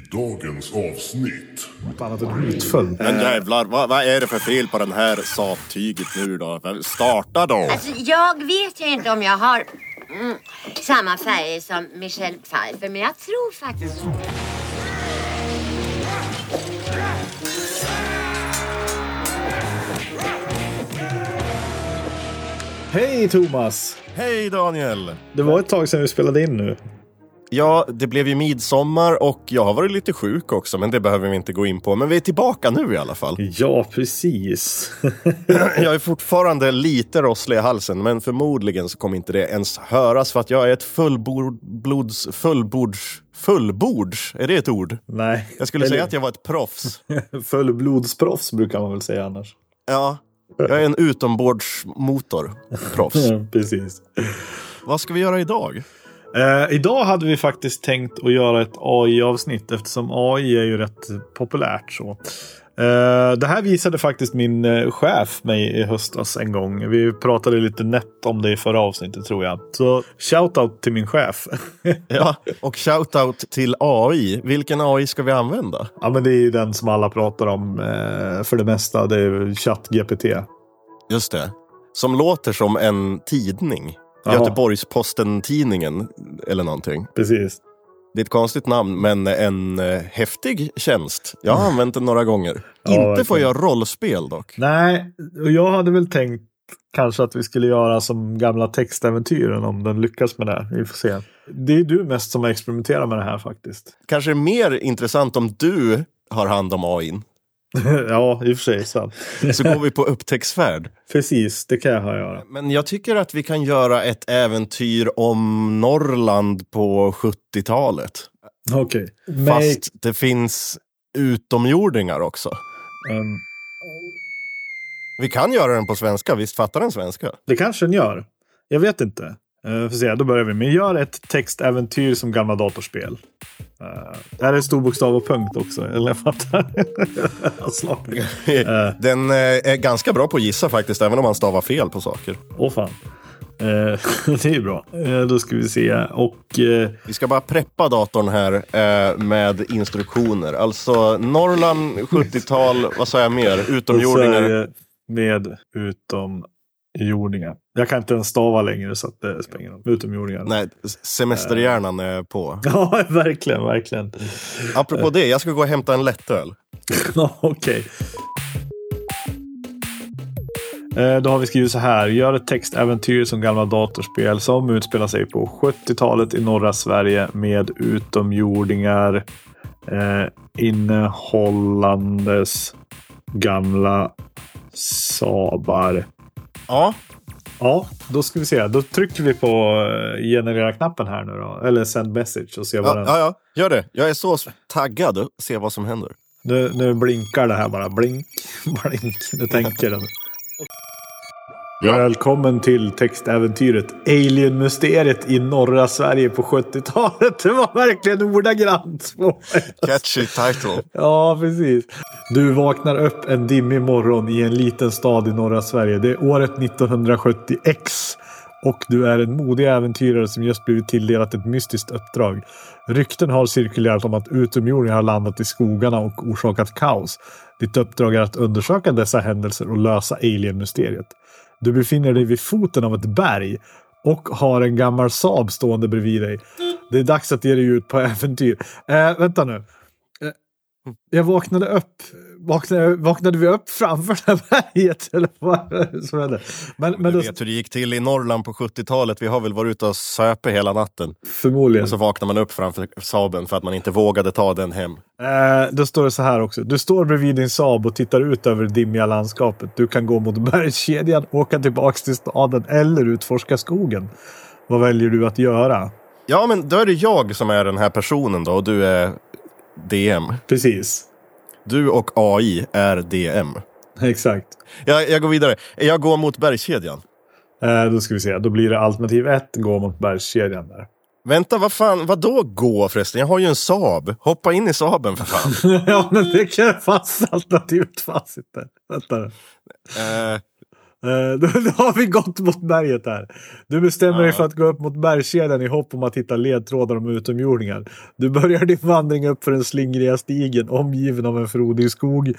i dagens avsnitt. Fan att den utföll. Men jävlar, vad, vad är det för fel på den här Saab-tyget nu då? Starta då! Alltså, jag vet ju inte om jag har mm, samma färger som Michelle Pfeiffer, men jag tror faktiskt... Hej Thomas! Hej Daniel! Det var ett tag sedan vi spelade in nu. Ja, det blev ju midsommar och jag har varit lite sjuk också, men det behöver vi inte gå in på. Men vi är tillbaka nu i alla fall. Ja, precis. Jag är fortfarande lite rosslig i halsen, men förmodligen så kommer inte det ens höras för att jag är ett fullblods... fullbords... Fullbords? Är det ett ord? Nej. Jag skulle Eller- säga att jag var ett proffs. Fullblodsproffs brukar man väl säga annars. Ja, jag är en utombordsmotor. Proffs. Precis. Vad ska vi göra idag? Eh, idag hade vi faktiskt tänkt att göra ett AI-avsnitt eftersom AI är ju rätt populärt. så. Eh, det här visade faktiskt min eh, chef mig i höstas en gång. Vi pratade lite nätt om det i förra avsnittet tror jag. Så shout-out till min chef. Ja, och shoutout till AI. Vilken AI ska vi använda? ja, men det är ju den som alla pratar om eh, för det mesta. Det är ChatGPT. Just det. Som låter som en tidning. Göteborgs-Posten-tidningen eller någonting. Precis. Det är ett konstigt namn, men en eh, häftig tjänst. Jag har använt den några gånger. Ja, Inte får jag rollspel dock. Nej, och jag hade väl tänkt kanske att vi skulle göra som gamla textäventyren om den lyckas med det. Vi får se. Det är du mest som experimenterar med det här faktiskt. Kanske mer intressant om du har hand om AIn. ja, i och för sig sant. Så går vi på upptäcktsfärd. Precis, det kan jag göra. Men jag tycker att vi kan göra ett äventyr om Norrland på 70-talet. Okej. Make, Fast det finns utomjordingar också. um, Vi kan göra den på svenska, visst fattar den svenska? det kanske den gör. Jag vet inte. Uh, får se, då börjar vi. Men gör ett textäventyr som gamla datorspel. Uh, det här är stor bokstav och punkt också. Eller jag fattar. Eh. Den är ganska bra på att gissa faktiskt, även om man stavar fel på saker. Åh fan. Eh, det är bra. Då ska vi se. Och Vi ska bara preppa datorn här med instruktioner. Alltså Norrland 70-tal, vad sa jag mer? Utomjordingar. Med utomjordingar. Jag kan inte ens stava längre så att det spelar ingen roll. Utomjordingar. Nej, semesterhjärnan är på. Ja, verkligen, verkligen. Apropå det, jag ska gå och hämta en lättöl. Ja, Okej. Eh, Då har vi skrivit så här. Gör ett textäventyr som gamla datorspel som utspelar sig på 70-talet i norra Sverige med utomjordingar eh, innehållandes gamla sabar. Ja, Ja, då ska vi se. Då trycker vi på eh, generera-knappen här nu då. Eller send message och se vad ja, den... ja, ja, gör det. Jag är så taggad att se vad som händer. Nu, nu blinkar det här bara. Blink, blink. Nu tänker den. Välkommen till textäventyret Alien-mysteriet i norra Sverige på 70-talet. Det var verkligen ordagrant. Catchy title. Ja, precis. Du vaknar upp en dimmig morgon i en liten stad i norra Sverige. Det är året 1970X. Och du är en modig äventyrare som just blivit tilldelat ett mystiskt uppdrag. Rykten har cirkulerat om att utomjordingar har landat i skogarna och orsakat kaos. Ditt uppdrag är att undersöka dessa händelser och lösa alien-mysteriet. Du befinner dig vid foten av ett berg och har en gammal Saab stående bredvid dig. Det är dags att ge dig ut på äventyr. Eh, vänta nu. Eh, jag vaknade upp. Vaknade, vaknade vi upp framför det här berget? Eller vad som hände? Men, men Du då, vet hur det gick till i Norrland på 70-talet. Vi har väl varit ute och söpe hela natten. förmodligen. Och så vaknar man upp framför Saaben för att man inte vågade ta den hem. Eh, då står det så här också. Du står bredvid din Saab och tittar ut över det dimmiga landskapet. Du kan gå mot bergskedjan, åka tillbaks till staden eller utforska skogen. Vad väljer du att göra? Ja, men då är det jag som är den här personen då och du är DM. Precis. Du och AI är DM. Exakt. Jag, jag går vidare. Jag går mot bergskedjan. Eh, då ska vi se. Då blir det alternativ ett, gå mot bergskedjan där. Vänta, vad fan, vad då gå förresten? Jag har ju en Saab. Hoppa in i Saaben för fan. ja, men det kan fast alternativet fanns inte. Vänta. Eh, Eh, Då, då har vi gått mot berget här. Du bestämmer dig för att gå upp mot bergskedjan i hopp om att hitta ledtrådar om utomjordingar. Du börjar din vandring upp för den slingriga stigen omgiven av en frodig skog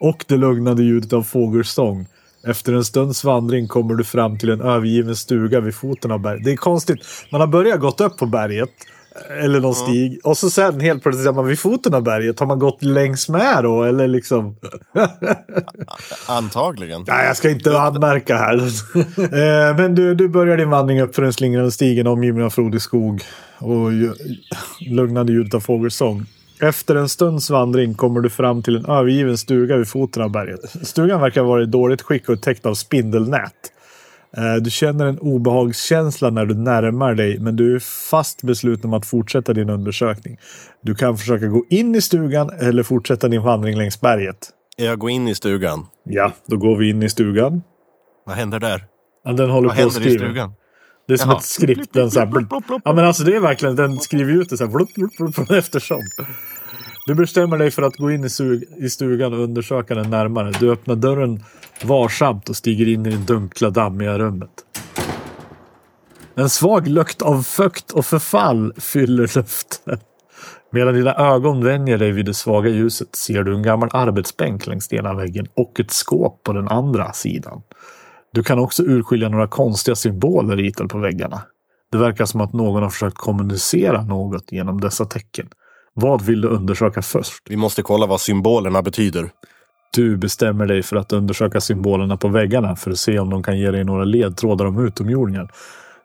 och det lugnande ljudet av fågelsång. Efter en stunds vandring kommer du fram till en övergiven stuga vid foten av berget. Det är konstigt. Man har börjat gått upp på berget. Eller någon stig. Och så sen helt plötsligt är man vid foten av berget. Har man gått längs med då? Eller liksom... Antagligen. Nej, jag ska inte anmärka här. Eh, Men du, du börjar din vandring upp för den slingrande stigen omgiven av frodig skog och lugnande ljudet av fågelsång. Efter en stunds vandring kommer du fram till en övergiven stuga vid foten av berget. Stugan verkar vara i dåligt skick och täckt av spindelnät. Eh, Du känner en obehagskänsla när du närmar dig, men du är fast besluten om att fortsätta din undersökning. Du kan försöka gå in i stugan eller fortsätta din vandring längs berget. Jag går in i stugan. Ja, då går vi in i stugan. Vad händer där? Ja, den håller Vad på att händer i skriva. stugan? Det är som Jaha. ett skript. Den så här, blup, ja, men alltså det är verkligen, den skriver ut det så här, blup, blup, blup, eftersom. Du bestämmer dig för att gå in i stugan och undersöka den närmare. Du öppnar dörren varsamt och stiger in i det dunkla, dammiga rummet. En svag lukt av fukt och förfall fyller luften. Medan dina ögon vänjer dig vid det svaga ljuset ser du en gammal arbetsbänk längs ena väggen och ett skåp på den andra sidan. Du kan också urskilja några konstiga symboler ritade på väggarna. Det verkar som att någon har försökt kommunicera något genom dessa tecken. Vad vill du undersöka först? Vi måste kolla vad symbolerna betyder. Du bestämmer dig för att undersöka symbolerna på väggarna för att se om de kan ge dig några ledtrådar om utomjordingar.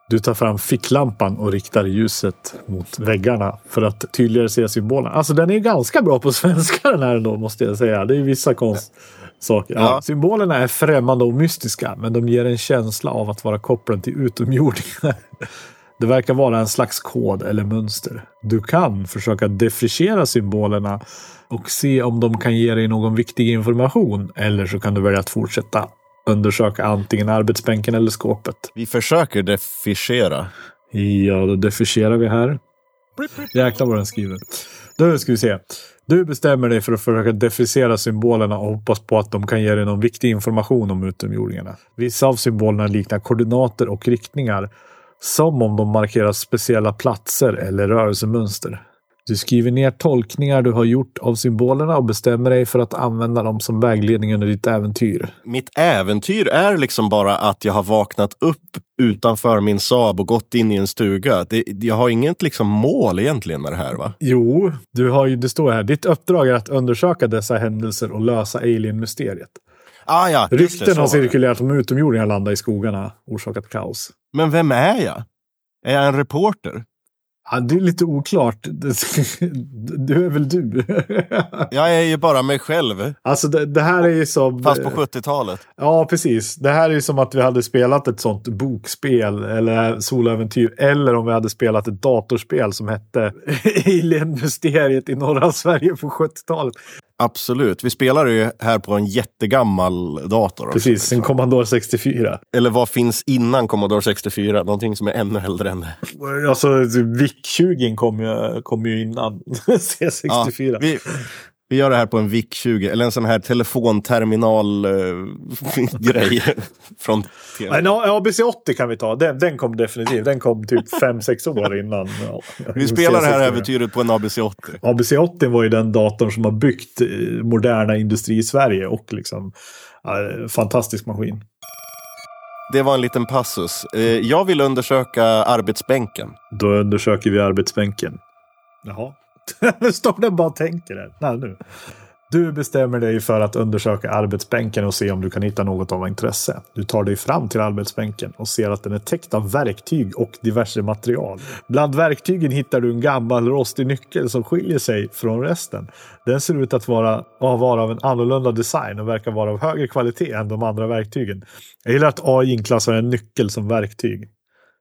Du tar fram ficklampan och riktar ljuset mot väggarna för att tydligare se symbolerna. Alltså den är ganska bra på svenska den här ändå måste jag säga. Det är vissa konst saker. Ja. Ja. Symbolerna är främmande och mystiska men de ger en känsla av att vara kopplade till utomjordingar. Det verkar vara en slags kod eller mönster. Du kan försöka defrichera symbolerna och se om de kan ge dig någon viktig information. Eller så kan du välja att fortsätta undersöka antingen arbetsbänken eller skåpet. Vi försöker defischera. Ja, då defricherar vi här. Jäklar vad den skriver. Då ska vi se. Du bestämmer dig för att försöka defrisera symbolerna och hoppas på att de kan ge dig någon viktig information om utomjordingarna. Vissa av symbolerna liknar koordinater och riktningar. Som om de markerar speciella platser eller rörelsemönster. Du skriver ner tolkningar du har gjort av symbolerna och bestämmer dig för att använda dem som vägledning under ditt äventyr. Mitt äventyr är liksom bara att jag har vaknat upp utanför min Saab och gått in i en stuga. Det, jag har inget liksom mål egentligen med det här va? Jo, du har ju, det står här. Ditt uppdrag är att undersöka dessa händelser och lösa alien-mysteriet. Ah, ja, Rykten har cirkulerat om utomjordingar landar i skogarna, orsakat kaos. Men vem är jag? Är jag en reporter? Ja, det är lite oklart. Du är väl du? Jag är ju bara mig själv. Alltså det, det här är ju som... Fast på 70-talet. Ja, precis. Det här är ju som att vi hade spelat ett sånt bokspel eller soloäventyr. Eller om vi hade spelat ett datorspel som hette Alien-mysteriet i norra Sverige på 70-talet. Absolut. Vi spelar ju här på en jättegammal dator. också, Precis, en. Commodore 64. Eller vad finns innan Commodore 64? Någonting som är ännu äldre än det. Alltså, VIC-20 kom ju, kom ju innan C64. Ja, vi, vi gör det här på en VIC-20, eller en sån här telefonterminal-grej. från Nej, no, ABC80 kan vi ta. Den, den kom definitivt. Den kom typ 5-6 år innan. ja, vi spelar det här C64. äventyret på en ABC-80. ABC80 var ju den datorn som har byggt eh, moderna industri i Sverige och liksom eh, fantastisk maskin. Det var en liten passus. Eh, Jag vill undersöka arbetsbänken. Då undersöker vi arbetsbänken. Jaha. Nu står den bara och tänker där. Nej, nu. Du bestämmer dig för att undersöka arbetsbänken och se om du kan hitta något av intresse. Du tar dig fram till arbetsbänken och ser att den är täckt av verktyg och diverse material. Bland verktygen hittar du en gammal rostig nyckel som skiljer sig från resten. Den ser ut att vara, att vara av en annorlunda design och verkar vara av högre kvalitet än de andra verktygen. Jag gillar att AI inklassar en nyckel som verktyg.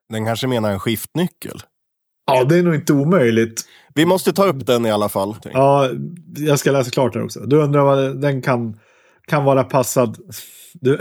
Den kanske menar en skiftnyckel. Ja, det är nog inte omöjligt. Vi måste ta upp den i alla fall. Ja, jag ska läsa klart här också. Du undrar vad den kan, kan vara passad. Du,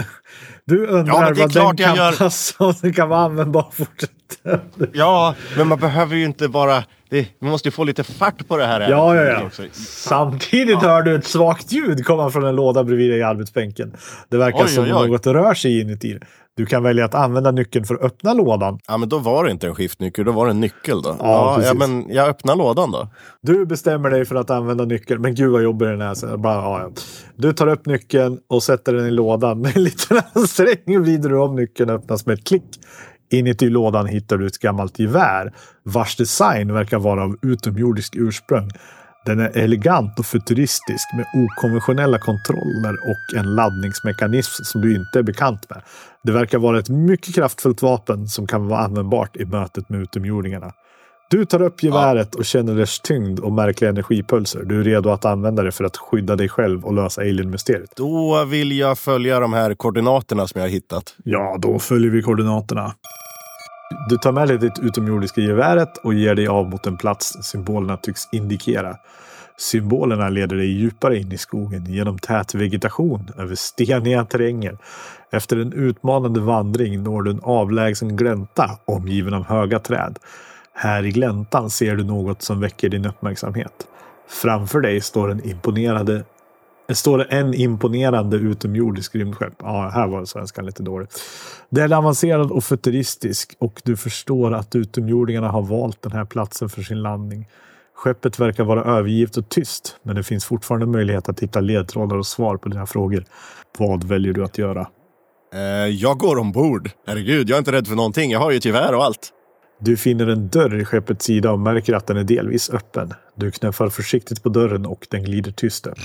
du undrar Ja, men det är vad klart den jag kan gör. passa och den kan vara användbar fortsättningsvis. Ja, men man behöver ju inte bara Det, vi måste ju få lite fart på det här. Ja, ja, ja. också. Samtidigt hör du ett svagt ljud komma från en låda bredvid dig i arbetsbänken. Det verkar Oj, som oj, oj. något rör sig inuti. Du kan välja att använda nyckeln för att öppna lådan. Ja, men då var det inte en skiftnyckel, då var det en nyckel då. Ja, Ja, ja, men jag öppnar lådan då. Du bestämmer dig för att använda nyckeln. Men gud vad jobbig den är. Bara, ja, ja. Du tar upp nyckeln och sätter den i lådan. Med en liten ansträngning vrider du om nyckeln och öppnas med ett klick. Inuti lådan hittar du ett gammalt gevär vars design verkar vara av utomjordisk ursprung. Den är elegant och futuristisk med okonventionella kontroller och en laddningsmekanism som du inte är bekant med. Det verkar vara ett mycket kraftfullt vapen som kan vara användbart i mötet med utomjordingarna. Du tar upp geväret och känner dess tyngd och märkliga energipulser. Du är redo att använda det för att skydda dig själv och lösa alien-mysteriet. Då vill jag följa de här koordinaterna som jag har hittat. Ja, då följer vi koordinaterna. Du tar med dig ditt utomjordiska geväret och ger dig av mot en plats symbolerna tycks indikera. Symbolerna leder dig djupare in i skogen genom tät vegetation över steniga terränger. Efter en utmanande vandring når du en avlägsen glänta omgiven av höga träd. Här i gläntan ser du något som väcker din uppmärksamhet. Framför dig står en imponerande det står en imponerande utomjordisk rymdskepp. Ja, här var svenskan lite dålig. Det är avancerad och futuristisk och du förstår att utomjordingarna har valt den här platsen för sin landning. Skeppet verkar vara övergivet och tyst, men det finns fortfarande möjlighet att hitta ledtrådar och svar på dina frågor. Vad väljer du att göra? Eh, jag går ombord. Herregud, jag är inte rädd för någonting. Jag har ju ett gevär och allt. Du finner en dörr i skeppets sida och märker att den är delvis öppen. Du knuffar försiktigt på dörren och den glider tyst upp.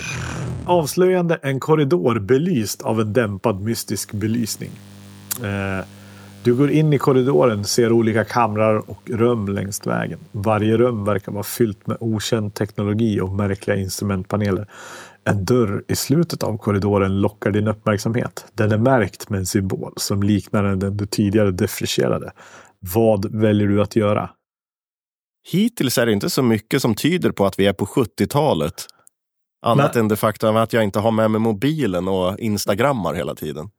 Avslöjande en korridor belyst av en dämpad mystisk belysning. Eh, du går in i korridoren, ser olika kamrar och rum längs vägen. Varje rum verkar vara fyllt med okänd teknologi och märkliga instrumentpaneler. En dörr i slutet av korridoren lockar din uppmärksamhet. Den är märkt med en symbol som liknar den du tidigare defricherade. Vad väljer du att göra? Hittills är det inte så mycket som tyder på att vi är på 70-talet. Annat Nej. än det faktum att jag inte har med mig mobilen och instagrammar hela tiden.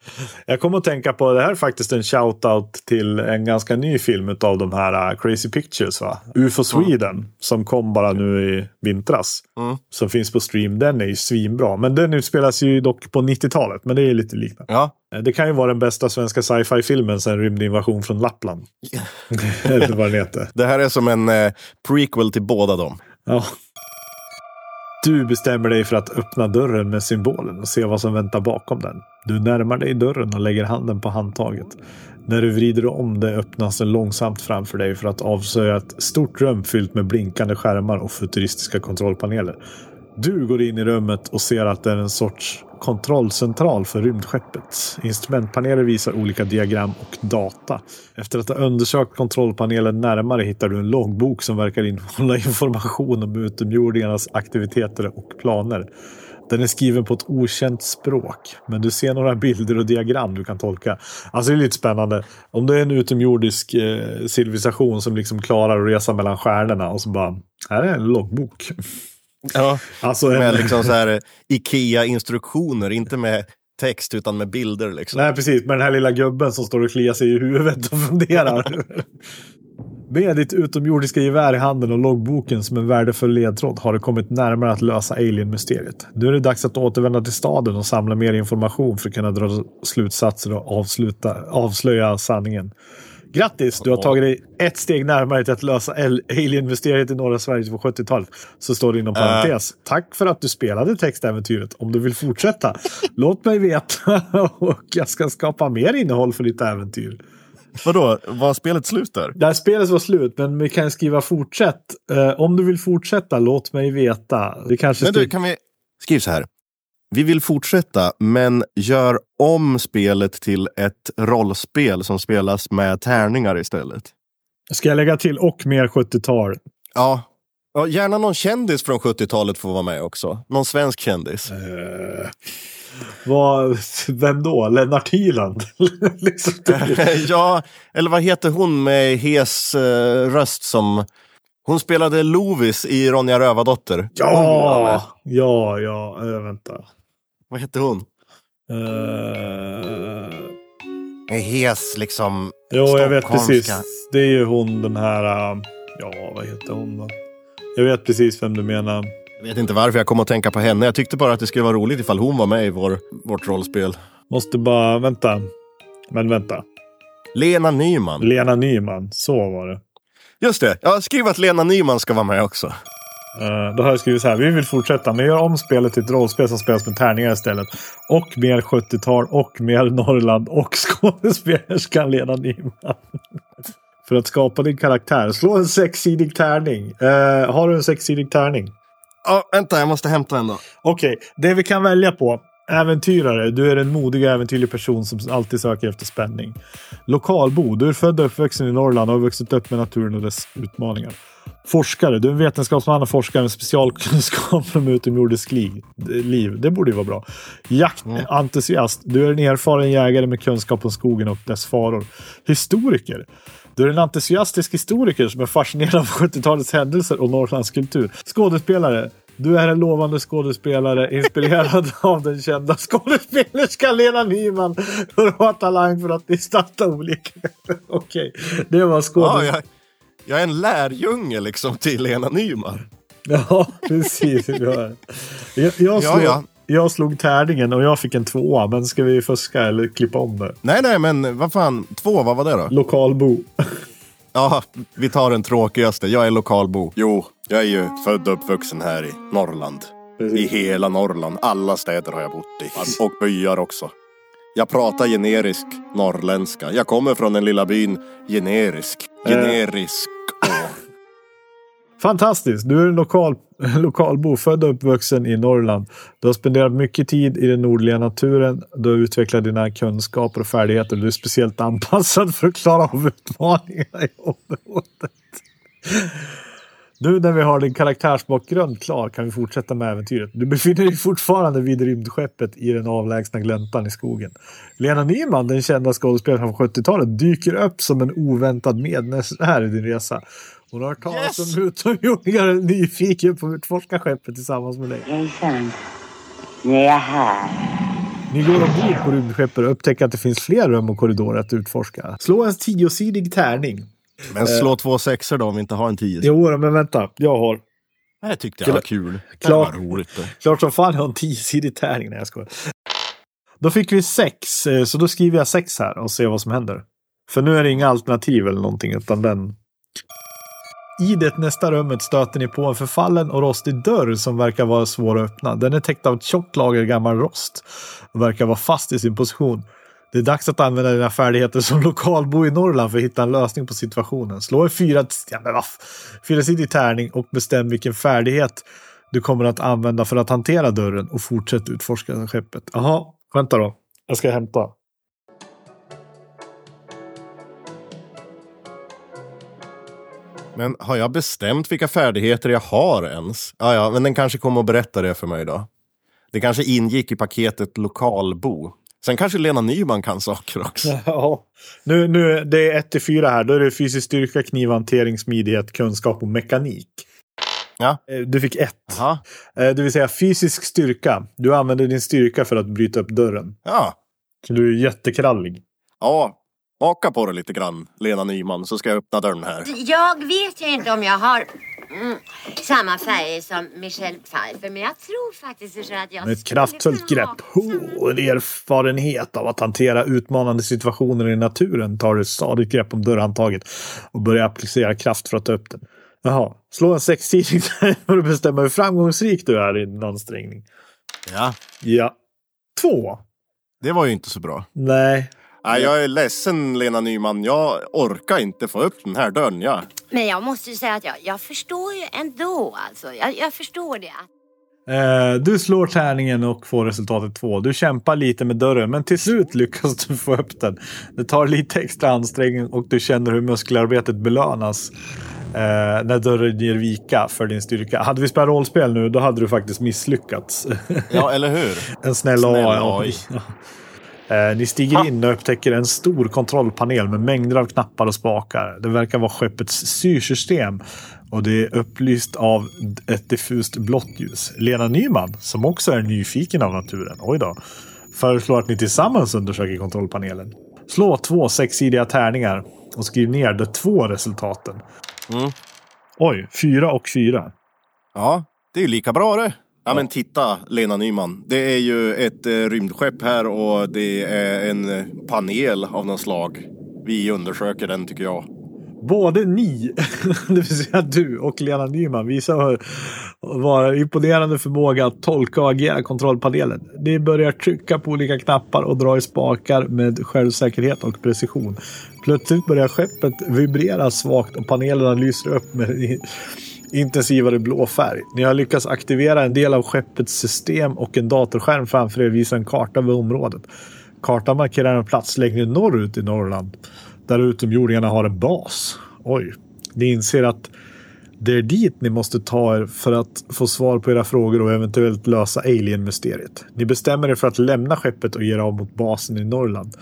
Jag kommer att tänka på, det här är faktiskt en shout-out till en ganska ny film av de här uh, Crazy Pictures, va? UFO Sweden, som kom bara nu i vintras. Mm. Som finns på stream. Den är ju svinbra. Men den utspelas ju dock på 90-talet, men det är lite liknande. Ja, Eh, Det kan ju vara den bästa svenska sci-fi-filmen sedan Rymdinvasion från Lappland. Eller vad den heter. det här är som en eh, prequel till båda dem. Ja. Du bestämmer dig för att öppna dörren med symbolen och se vad som väntar bakom den. Du närmar dig dörren och lägger handen på handtaget. När du vrider om det öppnas den långsamt framför dig för att avslöja ett stort rum fyllt med blinkande skärmar och futuristiska kontrollpaneler. Du går in i rummet och ser att det är en sorts kontrollcentral för rymdskeppet. Instrumentpaneler visar olika diagram och data. Efter att ha undersökt kontrollpanelen närmare hittar du en loggbok som verkar innehålla information om utomjordingarnas aktiviteter och planer. Den är skriven på ett okänt språk, men du ser några bilder och diagram du kan tolka. Alltså det är lite spännande. Om det är en utomjordisk eh, civilisation som liksom klarar att resa mellan stjärnorna och så bara, här är en loggbok. Ja. Alltså en, Med liksom så här eh, Ikea-instruktioner, inte med text utan med bilder. Liksom. Nej, precis. Med den här lilla gubben som står och kliar sig i huvudet och funderar. Med ditt utomjordiska gevär i handen och loggboken som en värdefull ledtråd har du kommit närmare att lösa alien-mysteriet. Nu är det dags att återvända till staden och samla mer information för att kunna dra slutsatser och avsluta, avslöja sanningen. Grattis! Du har tagit dig ett steg närmare till att lösa al- alien-mysteriet i norra Sverige på 70-talet. Så står det inom parentes. Tack för att du spelade textäventyret. Om du vill fortsätta, låt mig veta och jag ska skapa mer innehåll för ditt äventyr. Vadå, var spelet slut där? Det här spelet var slut, men vi kan skriva fortsätt. Eh, om du vill fortsätta, låt mig veta. Det kanske Men du, kan vi... Skriv så här. Vi vill fortsätta, men gör om spelet till ett rollspel som spelas med tärningar istället. Ska jag lägga till och mer 70-tal? Ja. ja gärna någon kändis från 70-talet får vara med också. Någon svensk kändis. Eh, vad, vem då? Lennart Hyland? liksom, ja, eller vad heter hon med hes eh, röst som... Hon spelade Lovis i Ronja Rövardotter. ja, ja, ja, äh, vänta. Vad hette hon? Uh, En hes liksom... jo, jag vet precis. Det är ju hon den här... Uh, Ja, vad heter hon då? Jag vet precis vem du menar. Jag vet inte varför jag kom att tänka på henne. Jag tyckte bara att det skulle vara roligt ifall hon var med i vår, vårt rollspel. Måste bara... Vänta. Men vänta. Lena Nyman. Lena Nyman. Så var det. Just det, jag har skrivit att Lena Nyman ska vara med också. Uh, då har jag skrivit så här. Vi vill fortsätta, men gör om spelet till ett rollspel som spelas med tärningar istället. Och mer 70-tal och mer Norrland och skådespelerskan Lena Nyman. För att skapa din karaktär. Slå en sexsidig tärning. Uh, har du en sexsidig tärning? Ja, vänta, jag måste hämta en då. Okej, okay. det vi kan välja på. Äventyrare. Du är en modig och äventyrlig person som alltid söker efter spänning. Lokalbo. Du är född och uppvuxen i Norrland och har vuxit upp med naturen och dess utmaningar. Forskare. Du är en vetenskapsman och forskare med specialkunskap om utomjordiskt liv. Det borde ju vara bra. Jaktentusiast. Du är en erfaren jägare med kunskap om skogen och dess faror. Historiker. Du är en entusiastisk historiker som är fascinerad av 70-talets händelser och Norrlands kultur. Skådespelare. Du är en lovande skådespelare inspirerad av den kända skådespelerskan Lena Nyman. Du har talang för att gestalta olika... Okej, okay. det var skådespelare. Ja, jag, jag, är en lärjunge liksom till Lena Nyman. Ja, precis. Jag, jag, slog, ja, ja. jag slog tärningen och jag fick en tvåa. Men ska vi fuska eller klippa om det? Nej, nej, men vad fan. Två, vad var det då? Lokalbo. Ja, vi tar den tråkigaste. Jag är lokalbo. Jo, jag är ju född och uppvuxen här i Norrland. Precis. I hela Norrland. Alla städer har jag bott i. Och byar också. Jag pratar generisk norrländska. Jag kommer från den lilla byn Generisk. Eh. Generisk. Eh. Fantastiskt! Du är en lokal, lokalbo, född och uppvuxen i Norrland. Du har spenderat mycket tid i den nordliga naturen. Du har utvecklat dina kunskaper och färdigheter. Du är speciellt anpassad för att klara av utmaningar i området. Nu när vi har din karaktärsbakgrund klar kan vi fortsätta med äventyret. Du befinner dig fortfarande vid rymdskeppet i den avlägsna gläntan i skogen. Lena Nyman, den kända skådespelaren från 70-talet, dyker upp som en oväntad medresenär i din resa. Hon har hört talas yes. om utomjordingar och är nyfiken på att utforska skeppet tillsammans med dig. Hejsan. Nu är här. Ni går ombord på rymdskeppet och upptäcker att det finns fler rum och korridorer att utforska. Slå en tiosidig tärning. Men slå eh. två sexor då om vi inte har en tio. Jo, men vänta. Jag har. Det tyckte jag var kul. Klart, det var roligt. Det. Klart som fan jag har en tiosidig tärning. när jag skojar. Då fick vi sex, eh, så då skriver jag sex här och ser vad som händer. För nu är det inga alternativ eller någonting, utan den i det nästa rummet stöter ni på en förfallen och rostig dörr som verkar vara svår att öppna. Den är täckt av ett tjockt lager gammal rost och verkar vara fast i sin position. Det är dags att använda dina färdigheter som lokalbo i Norrland för att hitta en lösning på situationen. Slå en fyra, ja, fyrasidig tärning och bestäm vilken färdighet du kommer att använda för att hantera dörren och fortsätt utforska skeppet. Jaha, vänta då. Jag ska hämta. Men har jag bestämt vilka färdigheter jag har ens? Ja, ja, men den kanske kommer att berätta det för mig då. Det kanske ingick i paketet lokalbo. Sen kanske Lena Nyman kan saker också. Ja, nu, nu, det är 1 till 4 här. Då är det fysisk styrka, knivhantering, smidighet, kunskap och mekanik. Ja. Eh, du fick ett. Aha. Eh, det vill säga fysisk styrka. Du använder din styrka för att bryta upp dörren. Ja. Du är jättekrallig. Ja, Haka på det lite grann, Lena Nyman, så ska jag öppna dörren här. Jag vet ju inte om jag har mm, samma färger som Michelle Pfeiffer, men jag tror faktiskt att jag Med ett kraftfullt grepp och en erfarenhet av att hantera utmanande situationer i naturen tar du ett stadigt grepp om dörrhandtaget och börjar applicera kraft för att ta upp den. Jaha, slå en sexsidig för att bestämma hur framgångsrik du är i din ansträngning. Ja. Ja. Två. Det var ju inte så bra. Nej, Nej, jag är ledsen Lena Nyman. Jag orkar inte få upp den här dörren. Ja. Men jag måste ju säga att jag, jag förstår ju ändå alltså. Jag, jag förstår det. Eh, du slår tärningen och får resultatet två. Du kämpar lite med dörren men till slut lyckas du få upp den. Det tar lite extra ansträngning och du känner hur muskelarbetet belönas. Eh, när dörren ger vika för din styrka. Hade vi spelat rollspel nu då hade du faktiskt misslyckats. Ja, eller hur? en snäll, snäll AI. AI. Eh, ni stiger in och upptäcker en stor kontrollpanel med mängder av knappar och spakar. Det verkar vara skeppets styrsystem och det är upplyst av ett diffust blått ljus. Lena Nyman, som också är nyfiken av naturen, oj då, föreslår att ni tillsammans undersöker kontrollpanelen. Slå två sexsidiga tärningar och skriv ner de två resultaten. Mm. Oj, fyra och fyra. Ja, det är ju lika bra det. Ja, men titta Lena Nyman. Det är ju ett eh, rymdskepp här och det är en panel av något slag. Vi undersöker den tycker jag. Både ni, det vill säga du och Lena Nyman, visar vara imponerande förmåga att tolka och agera kontrollpanelen. Ni börjar trycka på olika knappar och dra i spakar med självsäkerhet och precision. Plötsligt börjar skeppet vibrera svagt och panelerna lyser upp med intensivare blå färg. Ni har lyckats aktivera en del av skeppets system och en datorskärm framför er visar en karta över området. Kartan markerar en plats längre norrut i Norrland där utomjordingarna har en bas. Oj, ni inser att det är dit ni måste ta er för att få svar på era frågor och eventuellt lösa alien-mysteriet. Ni bestämmer er för att lämna skeppet och ge er av mot basen i Norrland.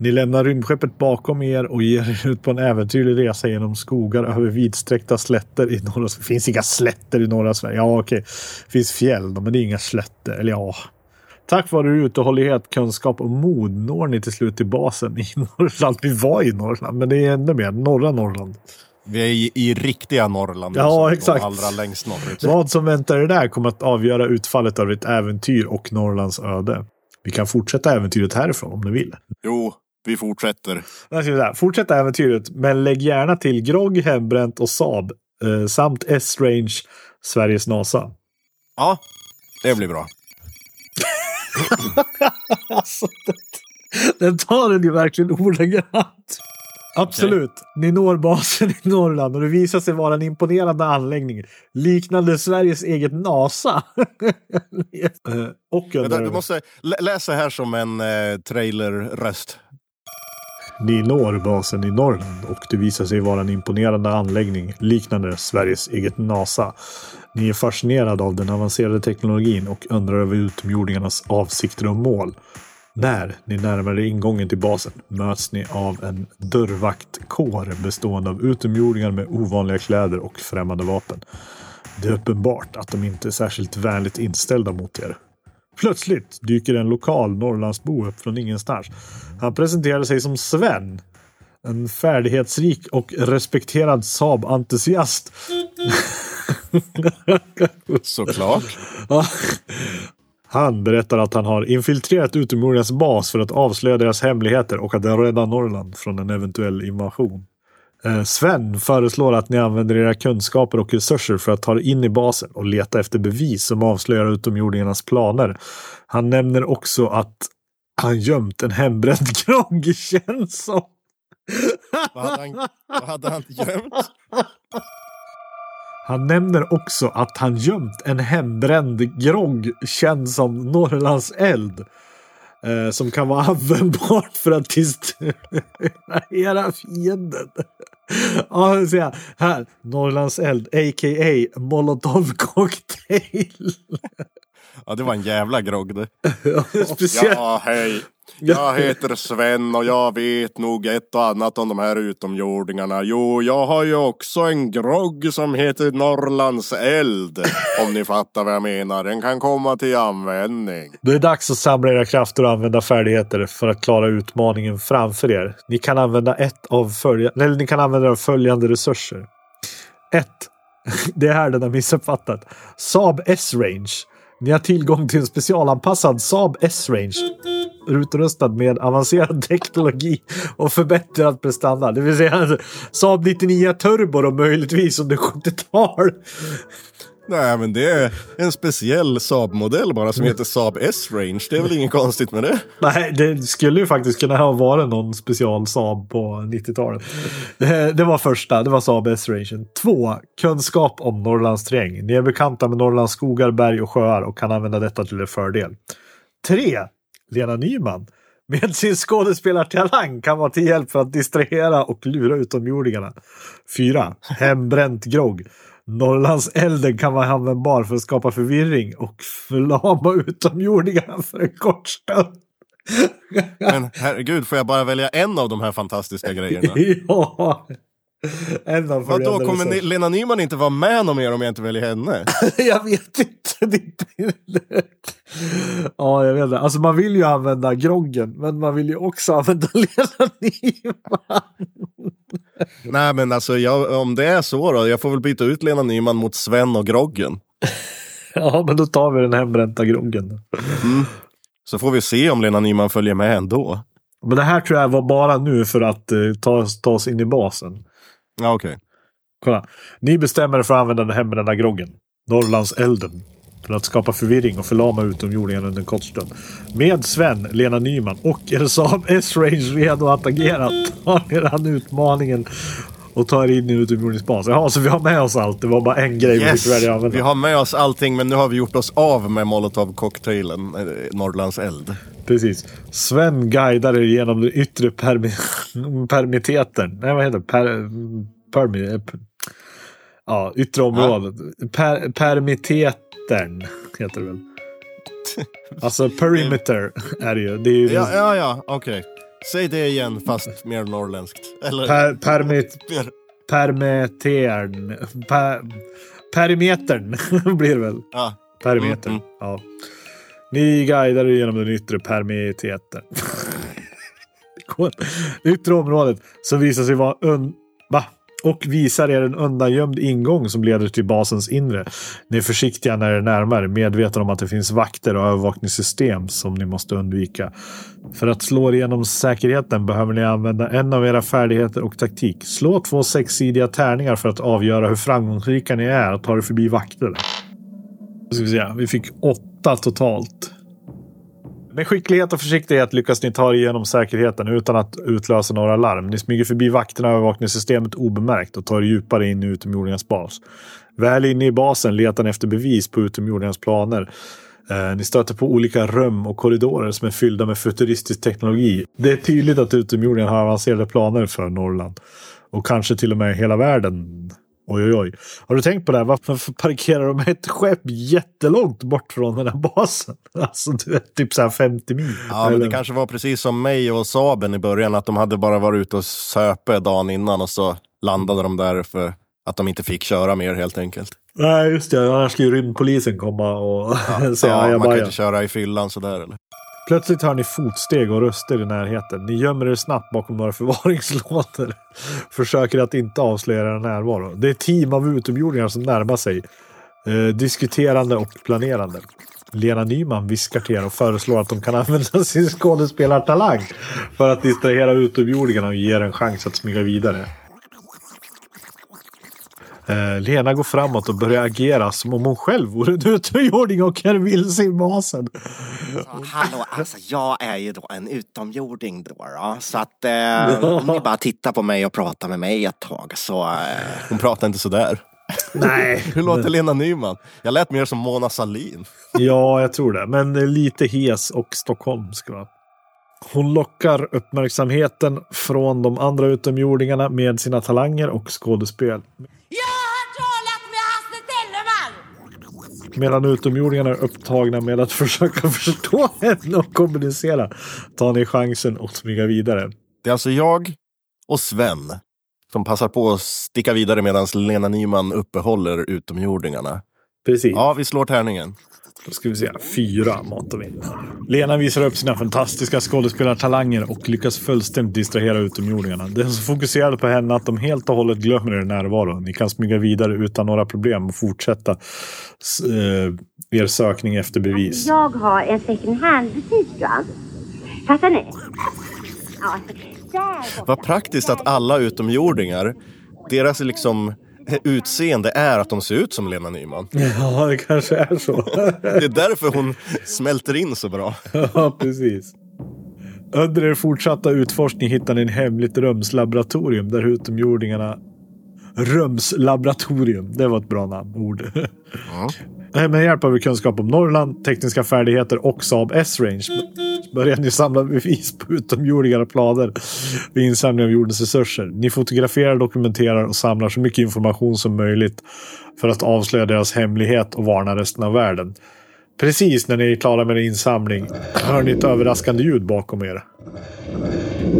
Ni lämnar rymdskeppet bakom er och ger er ut på en äventyrlig resa genom skogar över vidsträckta slätter i norra Sverige. Finns inga slätter i norra Sverige. Ja, okej. Det finns fjäll, men det är inga slätter. Eller ja. Tack vare uthållighet, kunskap och mod når ni till slut till basen i Norrland. Vi var i Norrland, men det är ännu mer norra Norrland. Vi är i, i riktiga Norrland. Ja, exakt. Allra längst norrut. Vad som väntar er där kommer att avgöra utfallet av ett äventyr och Norrlands öde. Vi kan fortsätta äventyret härifrån om ni vill. Jo, vi fortsätter. Jag Fortsätt äventyret, men lägg gärna till grogg, hembränt och Saab eh, samt S-Range, Sveriges NASA. Ja, det blir bra. alltså, den, den tar den ju verkligen ordagrant. Absolut. Ni når basen i Norrland och det visar sig vara en imponerande anläggning. Liknande Sveriges eget NASA. Och under... du måste lä- läsa här som en eh, trailerröst. Ni når basen i Norrland och det visar sig vara en imponerande anläggning liknande Sveriges eget NASA. Ni är fascinerade av den avancerade teknologin och undrar över utomjordingarnas avsikter och mål. När ni närmar er ingången till basen möts ni av en dörrvaktkår bestående av utomjordingar med ovanliga kläder och främmande vapen. Det är uppenbart att de inte är särskilt vänligt inställda mot er. Plötsligt dyker en lokal Norrlandsbo upp från ingenstans. Han presenterar sig som Sven. En färdighetsrik och respekterad Saab-entusiast. Såklart. Han berättar att han har infiltrerat utomjordingarnas bas för att avslöja deras hemligheter och att rädda Norrland från en eventuell invasion. Eh, Sven föreslår att ni använder era kunskaper och resurser för att ta er in i basen och leta efter bevis som avslöjar utomjordingarnas planer. Han nämner också att han gömt en hembränd grogg känns som. Vad hade han, vad hade han gömt? Han nämner också att han gömt en hembränd grogg känd som Norrlands eld. Eh, som kan vara användbart för att distrahera fienden. Ja, jag ser här. Norrlands eld, a.k.a. molotov cocktail. Ja, det var en jävla grogg det. Speciellt. Ja, hej. Jag heter Sven och jag vet nog ett och annat om de här utomjordingarna. Jo, jag har ju också en grogg som heter Norrlands eld. Om ni fattar vad jag menar. Den kan komma till användning. Det är dags att samla era krafter och använda färdigheter för att klara utmaningen framför er. Ni kan använda ett av följande, eller ni kan använda följande resurser. 1. Det är här den har missuppfattat. Saab S-Range. Ni har tillgång till en specialanpassad Saab S-Range utrustad med avancerad teknologi och förbättrad prestanda. Det vill säga Saab 99 Turbo och möjligtvis under 70-tal. Nej, men det är en speciell Saab-modell bara som heter Saab S-Range. Det är väl inget konstigt med det? Nej, det skulle ju faktiskt kunna ha varit någon special Saab på 90-talet. Det, det var första, det var Saab S-Range. Två, kunskap om Norrlands terräng. Ni är bekanta med Norrlands skogar, berg och sjöar och kan använda detta till er fördel. Tre, Lena Nyman. Med sin skådespelartalang kan vara till hjälp för att distrahera och lura utomjordingarna. Fyra, hembränt grogg. Norrlands elden kan vara användbar för att skapa förvirring och förlama utomjordingarna för en kort stund. Men herregud, får jag bara välja en av de här fantastiska grejerna? ja. En av Vadå, kommer. Ni- Lena Nyman inte vara med någon mer om jag inte väljer henne? jag vet inte. Ja, jag vet inte. Alltså man vill ju använda groggen, men man vill ju också använda Lena Nyman. Nej men alltså, jag, om det är så då, jag får väl byta ut Lena Nyman mot Sven och Groggen. Ja, men då tar vi den hembränta groggen. Så får vi se om Lena Nyman följer med ändå. Men det här tror jag var bara nu för att eh, ta, ta oss in i basen. Ja, okej. Kolla. Ni bestämmer er för att använda den hembrända groggen. Norrlandselden. För att skapa förvirring och förlama utomjordingarna under en kort stund. Med Sven, Lena Nyman och er Saab S-Range redo att agera tar ni an utmaningen och tar er in i utomjordingsbas. Jaha, så vi har med oss allt. Det var bara en grej vi Yes, fick välja att använda. vi har med oss allting men nu har vi gjort oss av med molotov-cocktailen, eh, Norrlands eld. Precis. Sven guidar er genom den yttre permi permiteten. Nej, vad heter det? Per permi ja, yttre området. Per permiteten heter det väl. Alltså perimeter är det ju. Det är ju Ja, ja, ja, okej. Säg det igen fast mer norrländskt. Eller per, permit, mer, permittern. Per, perimetern blir det väl. ja. Perimetern. Mm, Ja. Ni guidar er genom den yttre permiteten. Det yttre området som visar sig vara un... Va? Och visar er en undangömd ingång som leder till basens inre. Ni är försiktiga när er närmare, medvetna om att det finns vakter och övervakningssystem som ni måste undvika. För att slå igenom säkerheten behöver ni använda en av era färdigheter och taktik. Slå två sexsidiga tärningar för att avgöra hur framgångsrika ni är att ta er förbi vakter. Ska vi, säga, vi fick åtta totalt. Med skicklighet och försiktighet lyckas ni ta er igenom säkerheten utan att utlösa några larm. Ni smyger förbi vakterna och övervakningssystemet obemärkt och tar er djupare in i utomjordingarnas bas. Väl inne i basen letar ni efter bevis på utomjordingarnas planer. Eh, ni stöter på olika rum och korridorer som är fyllda med futuristisk teknologi. Det är tydligt att utomjordingarna har avancerade planer för Norrland. Och kanske till och med hela världen. Oj, oj, oj. Har du tänkt på det? här? Varför parkerar de ett skepp jättelångt bort från den här basen? Alltså, du vet, typ så här 50 mil. Ja, men det kanske var precis som mig och Saben i början, att de hade bara varit ute och söpe dagen innan och så landade de där för att de inte fick köra mer helt enkelt. Nej, just det. Annars ska ju rymdpolisen komma och säga Ja, man kan inte köra i fyllan sådär eller? Plötsligt hör ni fotsteg och röster i närheten. Ni gömmer er snabbt bakom några förvaringslådor. Försöker att inte avslöja er närvaro. Det är ett team av utomjordingar som närmar sig. Eh, diskuterande och planerande. Lena Nyman viskar till er och föreslår att de kan använda sin skådespelartalang för att distrahera utomjordingarna och ge er en chans att smyga vidare. Eh, Lena går framåt och börjar agera som om hon själv vore en utomjording och i basen. Hallå, alltså jag är ju då en utomjording då. då så att eh, om ni bara tittar på mig och pratar med mig ett tag så... Eh, Hon pratar inte sådär. Nej, Hur låter Lena Nyman? Jag lät mer som Mona Sahlin. Ja, jag tror det. Men eh, lite hes och stockholmsk. Va? Hon lockar uppmärksamheten från de andra utomjordingarna med sina talanger och skådespel. Jag Medan utomjordingarna är upptagna med att försöka förstå henne och kommunicera tar ni chansen att smyga vidare. Det är alltså jag och Sven som passar på att sticka vidare medan Lena Nyman uppehåller utomjordingarna. Precis. Ja, vi slår tärningen. Då ska vi se. Fyra matar vi in. Lena visar upp sina fantastiska skådespelartalanger och lyckas fullständigt distrahera utomjordingarna. Det är så fokuserade på henne att de helt och hållet glömmer er närvaro. Ni kan smyga vidare utan några problem och fortsätta eh, er sökning efter bevis. Jag har en second hand-butik, va? Fattar ni? Ja. Vad praktiskt att alla utomjordingar, deras liksom utseende är att de ser ut som Lena Nyman. Ja, det kanske är så. Det är därför hon smälter in så bra. ja, precis. Under er fortsatta utforskning hittar ni en hemligt rumslaboratorium där utomjordingarna... Rumslaboratorium, det var ett bra namn, ord. Med hjälp av kunskap om Norrland, tekniska färdigheter och Saab S-Range börjar ni samla bevis på utomjordingar och planer vid insamling av jordens resurser. Ni fotograferar, dokumenterar och samlar så mycket information som möjligt för att avslöja deras hemlighet och varna resten av världen. Precis när ni är klara med er insamling hör ni ett överraskande ljud bakom er.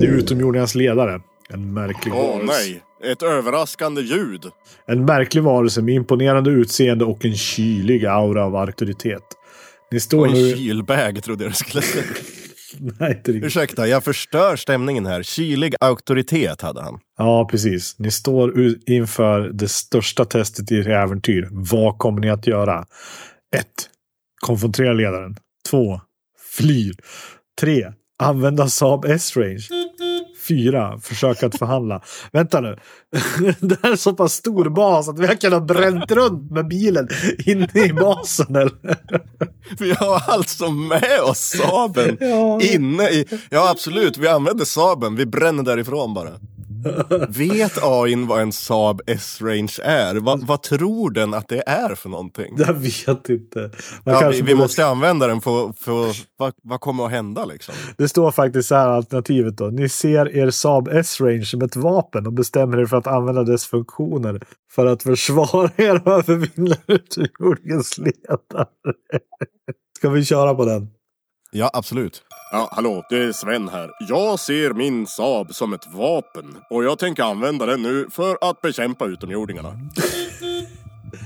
Det är utomjordingarnas ledare. En märklig Åh varelse. nej, Ett överraskande ljud. En märklig varelse med imponerande utseende och en kylig aura av auktoritet. Ni står Och en nu... kylbag trodde jag det skulle säga. Nej. Ursäkta, jag förstör stämningen här. Kylig auktoritet hade han. Ja, precis. Ni står inför det största testet i ert äventyr. Vad kommer ni att göra? 1. Konfrontera ledaren. 2. Flyr. 3. Använda Saab S-range. 4. Försöka att förhandla. Vänta nu. Det här är så pass stor bas att vi har kunnat bränt runt med bilen inne i basen. Eller? Vi har alltså med oss Saaben Ja. inne i... Ja, absolut. Vi använder Saaben. Vi bränner därifrån bara. Vet AIn vad en Saab S-Range är? Vad, vad tror den att det är för någonting? Jag vet inte. Ja, vi, vi måste använda den för, för vad, vad kommer att hända liksom? Det står faktiskt så här alternativet då. Ni ser er Saab S-range som ett vapen och bestämmer er för att använda dess funktioner för att försvara er och övervinna utomjordingens ledare. Ska vi köra på den? Ja, absolut. Ja, hallå, det är Sven här. Jag ser min Saab som ett vapen och jag tänker använda den nu för att bekämpa utomjordingarna.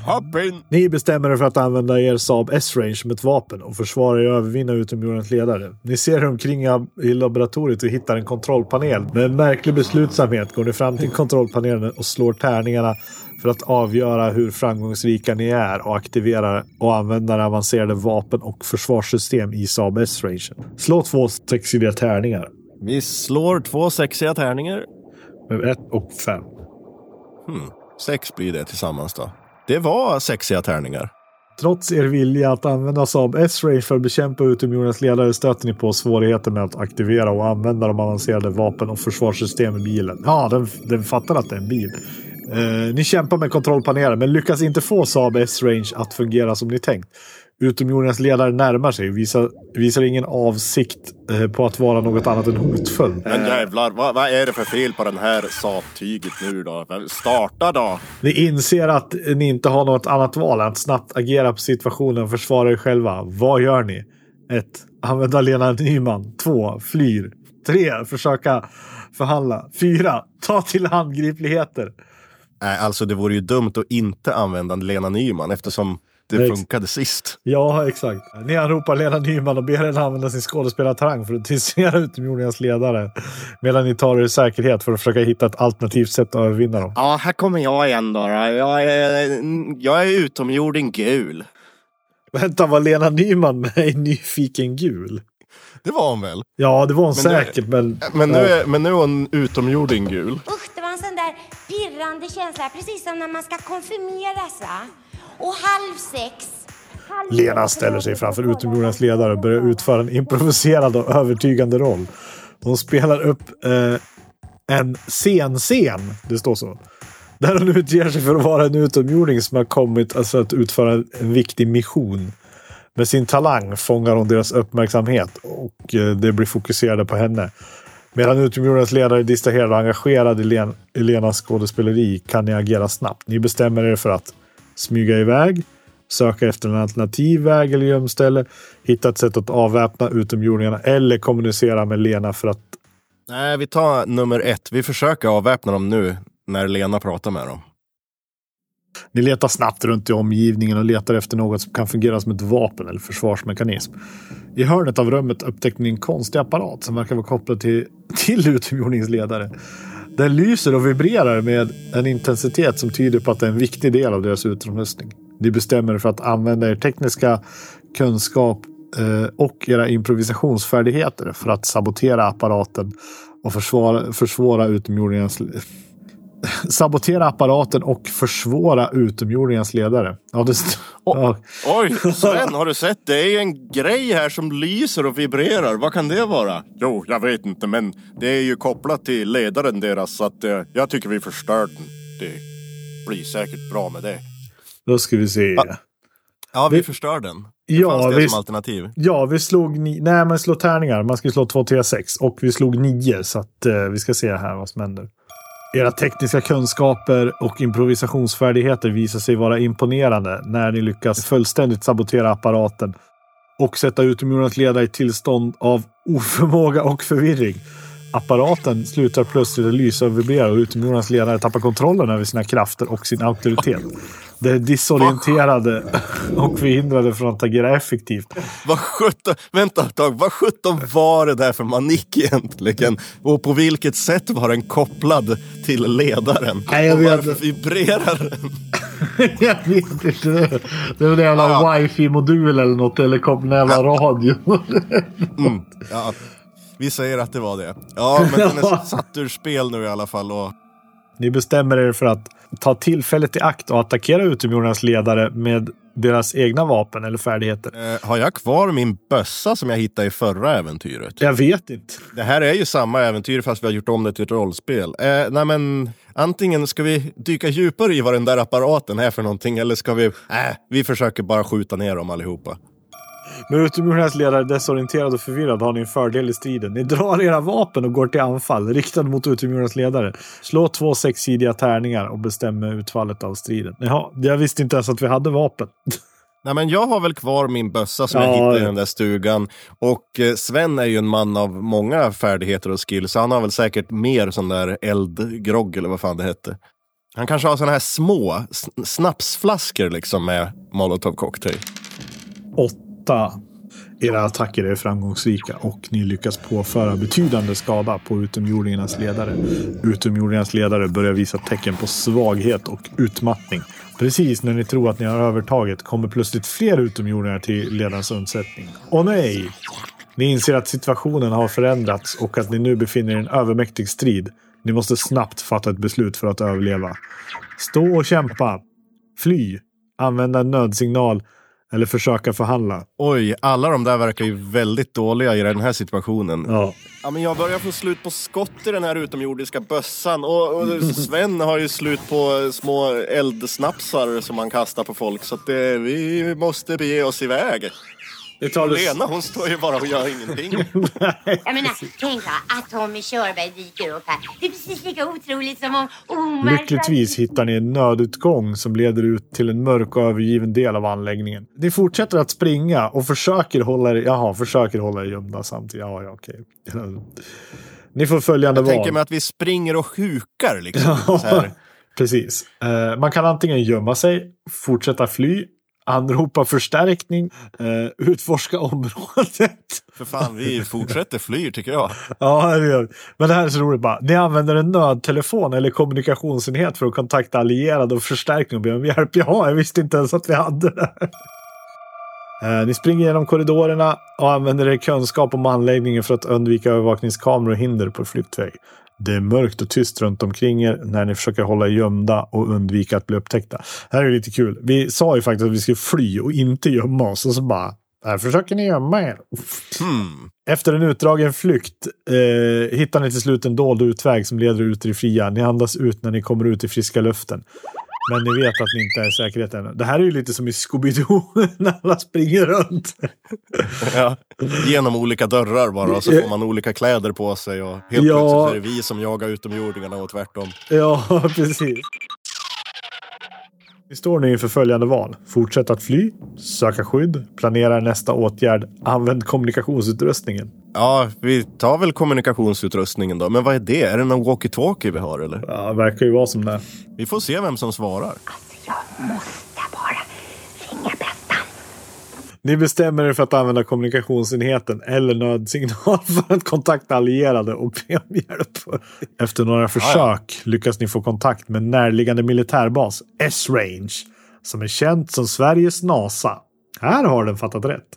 Hopp in! Ni bestämmer er för att använda er Saab S-range som ett vapen och försvara er och övervinna utomjordingens ledare. Ni ser er omkring i laboratoriet och hittar en kontrollpanel. Med en märklig beslutsamhet går ni fram till kontrollpanelen och slår tärningarna för att avgöra hur framgångsrika ni är och aktiverar och använder avancerade vapen och försvarssystem i Saab S-range. Slå två sexiga tärningar. Vi slår två sexiga tärningar. Med ett och fem. Sex blir det tillsammans då. Det var sexiga tärningar. Trots er vilja att använda Saab S-Range för att bekämpa utomjordens ledare stöter ni på svårigheter med att aktivera och använda de avancerade vapen och försvarssystem i bilen. Ja, den, den fattar att det är en bil. Eh, ni kämpar med kontrollpanelen men lyckas inte få Saab S-Range att fungera som ni tänkt. Utomjordingens ledare närmar sig och visar, visar ingen avsikt eh, på att vara något annat än hotfull. Men jävlar, vad, vad är det för fel på den här Saab-tyget nu då? Starta då! Ni inser att ni inte har något annat val än att snabbt agera på situationen och försvara er själva. Vad gör ni? 1. Använda Lena Nyman. 2. Flyr. 3. Försöka förhandla. 4. Ta till handgripligheter. Nej, alltså det vore ju dumt att inte använda Lena Nyman eftersom det Nej, funkade sist. Ja, exakt. Ni anropar Lena Nyman och ber henne använda sin skådespelartarang för att distrahera utomjordingens ledare. Medan ni tar er i säkerhet för att försöka hitta ett alternativt sätt att övervinna dem. Ja, här kommer jag igen då. då. Jag är, jag är utomjording gul. Vänta, var Lena Nyman med i Nyfiken gul? Det var hon väl? Ja, det var hon Men säkert, men... Men nu, är, men nu är hon utomjording gul. Usch, det var en sån där pirrande känsla. Precis som när man ska konfirmeras va? Och halv sex. Halv Lena ställer sig framför på ledare och börjar utföra en improviserad och övertygande roll. Hon spelar upp eh, en scen-scen, det står så. Där hon utger sig för att vara en utomjording som har kommit alltså, att utföra en viktig mission. Med sin talang fångar hon deras uppmärksamhet och eh, det blir fokuserade på henne. Medan utomjordingens ledare är distraherad och engagerad i Len- Lenas skådespeleri kan ni agera snabbt. Ni bestämmer er för att smyga iväg, söka efter en alternativ väg eller gömställe, hitta ett sätt att avväpna utomjordingarna eller kommunicera med Lena för att Nej, vi tar nummer ett. Vi försöker avväpna dem nu när Lena pratar med dem. Ni letar snabbt runt i omgivningen och letar efter något som kan fungera som ett vapen eller försvarsmekanism. I hörnet av rummet upptäckte ni en konstig apparat som verkar vara kopplad till, till utomjordingens ledare. Den lyser och vibrerar med en intensitet som tyder på att det är en viktig del av deras utrustning. Ni bestämmer er för att använda er tekniska kunskap eh, och era improvisationsfärdigheter för att sabotera apparaten och försvara, försvåra utomjordingens sabotera apparaten och försvåra utomjordingens ledare. Ja, det st- ja. Oj, Sven, har du sett? Det är en grej här som lyser och vibrerar. Vad kan det vara? Jo, jag vet inte, men det är ju kopplat till ledaren deras så att eh, jag tycker vi förstör den. Det blir säkert bra med det. Då ska vi se. Ja. Ja, vi förstör den. Det Ja, fanns det visst. som alternativ. Ja, vi slog ni- Nej, men slå tärningar. Man ska ju slå 2, 3, 6. Och vi slog 9, så att eh, vi ska se här vad som händer. Era tekniska kunskaper och improvisationsfärdigheter visar sig vara imponerande när ni lyckas fullständigt sabotera apparaten och sätta utomjordingens ledare i tillstånd av oförmåga och förvirring. Apparaten slutar plötsligt att lysa och vibrera och utomjordingarnas ledare tappar kontrollen över sina krafter och sin auktoritet. De är disorienterade och förhindrade från att agera effektivt. Vad sjutton, vänta ett tag, vad sjutton var det där för manik egentligen? Och på vilket sätt var den kopplad till ledaren? Nej, jag och vet varför vibrerar den? Jag vet inte. Det det väl en jävla Ja. wifi-modul eller något. Eller kom en jävla radio. Ja, vi säger att det var det. Ja, men den är satt ur spel nu i alla fall. Och... Ni bestämmer er för att ta tillfället i akt och attackera utomjordingarnas ledare med deras egna vapen eller färdigheter. Eh, har jag kvar min bössa som jag hittade i förra äventyret? Jag vet inte. Det här är ju samma äventyr fast vi har gjort om det till ett rollspel. Eh, nej men, antingen ska vi dyka djupare i vad den där apparaten är för någonting eller ska vi... Äh, vi försöker bara skjuta ner dem allihopa. Med utomjordingarnas ledare desorienterad och förvirrad har ni en fördel i striden. Ni drar era vapen och går till anfall, riktad mot utomjordingarnas ledare. Slå två sexsidiga tärningar och bestäm utfallet av striden. Jaha, jag visste inte ens att vi hade vapen. Nej men jag har väl kvar min bössa som Ja, jag hittade i ja. den där stugan. Och eh, Sven är ju en man av många färdigheter och skills. Så han har väl säkert mer sån där eldgrogg eller vad fan det hette. Han kanske har såna här små snapsflaskor liksom med molotov cocktail. 8. Era attacker är framgångsrika och ni lyckas påföra betydande skada på utomjordingarnas ledare. Utomjordingarnas ledare börjar visa tecken på svaghet och utmattning. Precis när ni tror att ni har övertaget kommer plötsligt fler utomjordingar till ledarens undsättning. Åh nej! Ni inser att situationen har förändrats och att ni nu befinner er i en övermäktig strid. Ni måste snabbt fatta ett beslut för att överleva. Stå och kämpa. Fly. Använda en nödsignal. Eller försöka förhandla. Oj, alla de där verkar ju väldigt dåliga i den här situationen. Ja. Ja, men jag börjar få slut på skott i den här utomjordiska bössan. Och, och Sven har ju slut på små eldsnapsar som han kastar på folk. Så att det, vi måste bege oss iväg. Tar Lena hon står ju bara och gör ingenting. Jag menar, tänk att Tommy Körberg dyker upp här. Det är precis lika otroligt som om Omar... Lyckligtvis hittar ni en nödutgång som leder ut till en mörk och övergiven del av anläggningen. Ni fortsätter att springa och försöker hålla er, jaha, försöker hålla er gömda samtidigt. Ja, ja, okej. Ni får följande Jag val. tänker mig att vi springer och hukar liksom. Precis. Eh, man kan antingen gömma sig, fortsätta fly, anropa förstärkning, eh, utforska området. För fan, vi fortsätter flyr tycker jag. Ja, det gör. Men det här är så roligt bara. Ni använder en nödtelefon eller kommunikationsenhet för att kontakta allierade och förstärkning och be om hjälp. Ja, jag visste inte ens att vi hade det. Eh, Ni springer genom korridorerna och använder er kunskap om anläggningen för att undvika övervakningskameror och hinder på flyktväg. Det är mörkt och tyst runt omkring er när ni försöker hålla er gömda och undvika att bli upptäckta. Det här är lite kul. Vi sa ju faktiskt att vi skulle fly och inte gömma oss och så bara här försöker ni gömma er. Hmm. Efter en utdragen flykt eh, hittar ni till slut en dold utväg som leder ut i det fria. Ni andas ut när ni kommer ut i friska luften. Men ni vet att ni inte är säkerhet ännu. Det här är ju lite som i Scooby-Doo när alla springer runt. Ja. Genom olika dörrar bara så får man olika kläder på sig och helt Ja. plötsligt är det vi som jagar utomjordingarna och tvärtom. Ja, precis. Vi står nu inför följande val. Fortsätt att fly, söka skydd, planera nästa åtgärd, använd kommunikationsutrustningen. Ja, vi tar väl kommunikationsutrustningen då. Men vad är det? Är det någon walkie-talkie vi har eller? Ja, det verkar ju vara som det. Vi får se vem som svarar. Jag måste bara ringa Bettan. Ni bestämmer er för att använda kommunikationsenheten eller nödsignal för att kontakta allierade och be om hjälp. Efter några försök lyckas ni få kontakt med närliggande militärbas, S-Range, som är känt som Sveriges NASA. Här har den fattat rätt.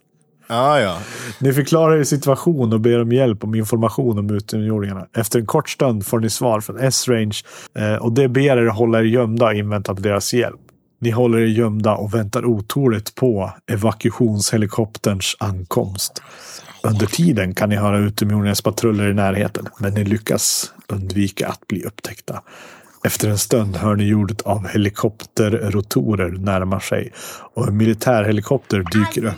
Ja, ja. Ni förklarar er situation och ber om hjälp om information om utomjordingarna. Efter en kort stund får ni svar från S-Range eh, och det ber er hålla er gömda och invänta deras hjälp. Ni håller er gömda och väntar otåligt på evakuationshelikopterns ankomst. Under tiden kan ni höra utomjordingarnas patruller i närheten, men ni lyckas undvika att bli upptäckta. Efter en stund hör ni ljudet av helikopterrotorer närma sig och en militärhelikopter dyker upp.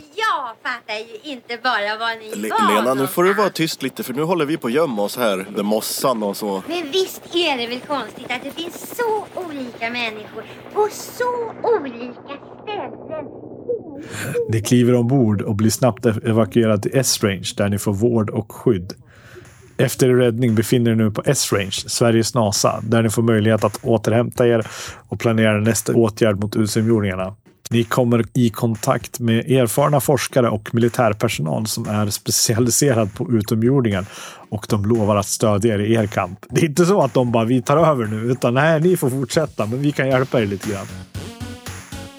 Jag fattar ju inte bara vad ni Le- var Lena, nu får du vara tyst lite för nu håller vi på att gömma oss här. Där mossan och så. Men visst är det väl konstigt att det finns så olika människor på så olika ställen. Ni kliver ombord och blir snabbt evakuerade till S-Range där ni får vård och skydd. Efter er räddning befinner er nu på S-Range, Sveriges NASA, där ni får möjlighet att återhämta er och planera nästa åtgärd mot utomjordingarna. Ni kommer i kontakt med erfarna forskare och militärpersonal som är specialiserad på utomjordingar och de lovar att stödja er i er kamp. Det är inte så att de bara vi tar över nu, utan nej, ni får fortsätta, men vi kan hjälpa er lite grann.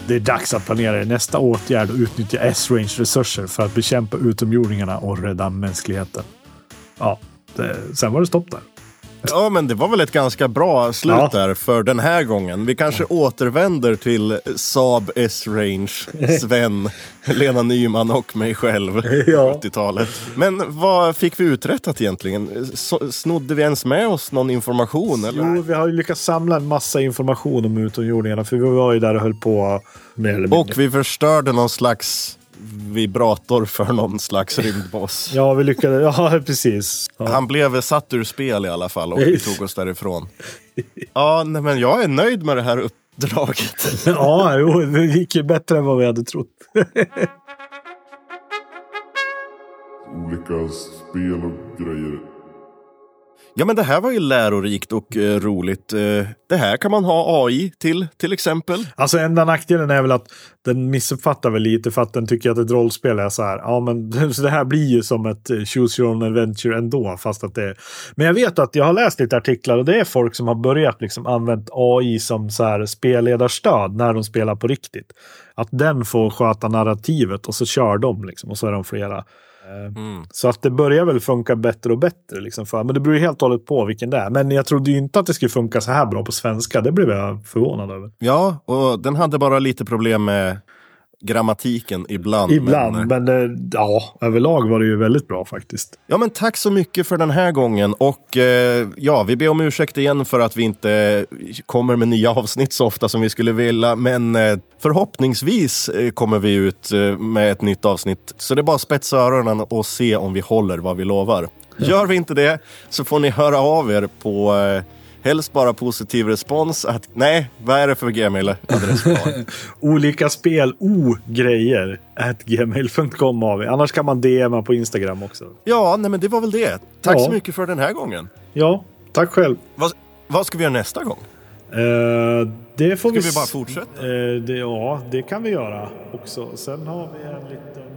Det är dags att planera er nästa åtgärd och utnyttja S-Range resurser för att bekämpa utomjordingarna och rädda mänskligheten. Ja, det, sen var det stopp där. Ja, men det var väl ett ganska bra slut Ja. där för den här gången. Vi kanske återvänder till Saab S-Range, Sven, Lena Nyman och mig själv Ja. 80-talet. Men vad fick vi uträttat egentligen? Så, snodde vi ens med oss någon information? Eller? Jo, vi har ju lyckats samla en massa information om utomjordingarna, för vi var ju där och höll på mer eller mindre. Och vi förstörde någon slags vibrator för någon slags rymdboss. Ja, vi lyckades. Ja, precis. Ja. Han blev satt ur spel i alla fall och vi tog oss därifrån. Ja, nej, men jag är nöjd med det här uppdraget. Ja, jo, det gick ju bättre än vad vi hade trott. olika spel och grejer. Ja, men det här var ju lärorikt och eh, roligt. Eh, det här kan man ha AI till, till exempel. Alltså enda nackdelen är väl att den missuppfattar väl lite för att den tycker att ett rollspel är så här. Ja, men så det här blir ju som ett eh, choose your own adventure ändå, fast att det är. Men jag vet att jag har läst lite artiklar och det är folk som har börjat liksom använt AI som så här spelledarstöd när de spelar på riktigt. Att den får sköta narrativet och så kör de liksom och så är de flera. Mm. Så att det börjar väl funka bättre och bättre. Liksom för, men det beror ju helt och hållet på vilken det är. Men jag trodde ju inte att det skulle funka så här bra på svenska. Det blev jag förvånad över. Ja, och den hade bara lite problem med grammatiken ibland. Ibland, Men, men, eh, ja, överlag var det ju väldigt bra faktiskt. ja, men tack så mycket för den här gången. Och eh, ja, vi ber om ursäkt igen för att vi inte kommer med nya avsnitt så ofta som vi skulle vilja. Men eh, förhoppningsvis kommer vi ut med ett nytt avsnitt. Så det är bara att spetsa öronen och se om vi håller vad vi lovar. Gör vi inte det så får ni höra av er på eh, helst bara positiv respons. Att, nej, vad är det för gmail-adress? Olika spel, o-grejer, at gmail.com har vi. Annars kan man DMa på Instagram också. Ja, nej men det var väl det. Tack Ja. så mycket för den här gången. Ja, tack själv. Vad, vad ska vi göra nästa gång? Eh, det får Ska vi... vi bara fortsätta? Eh, det, ja, det kan vi göra också. Sen har vi en liten...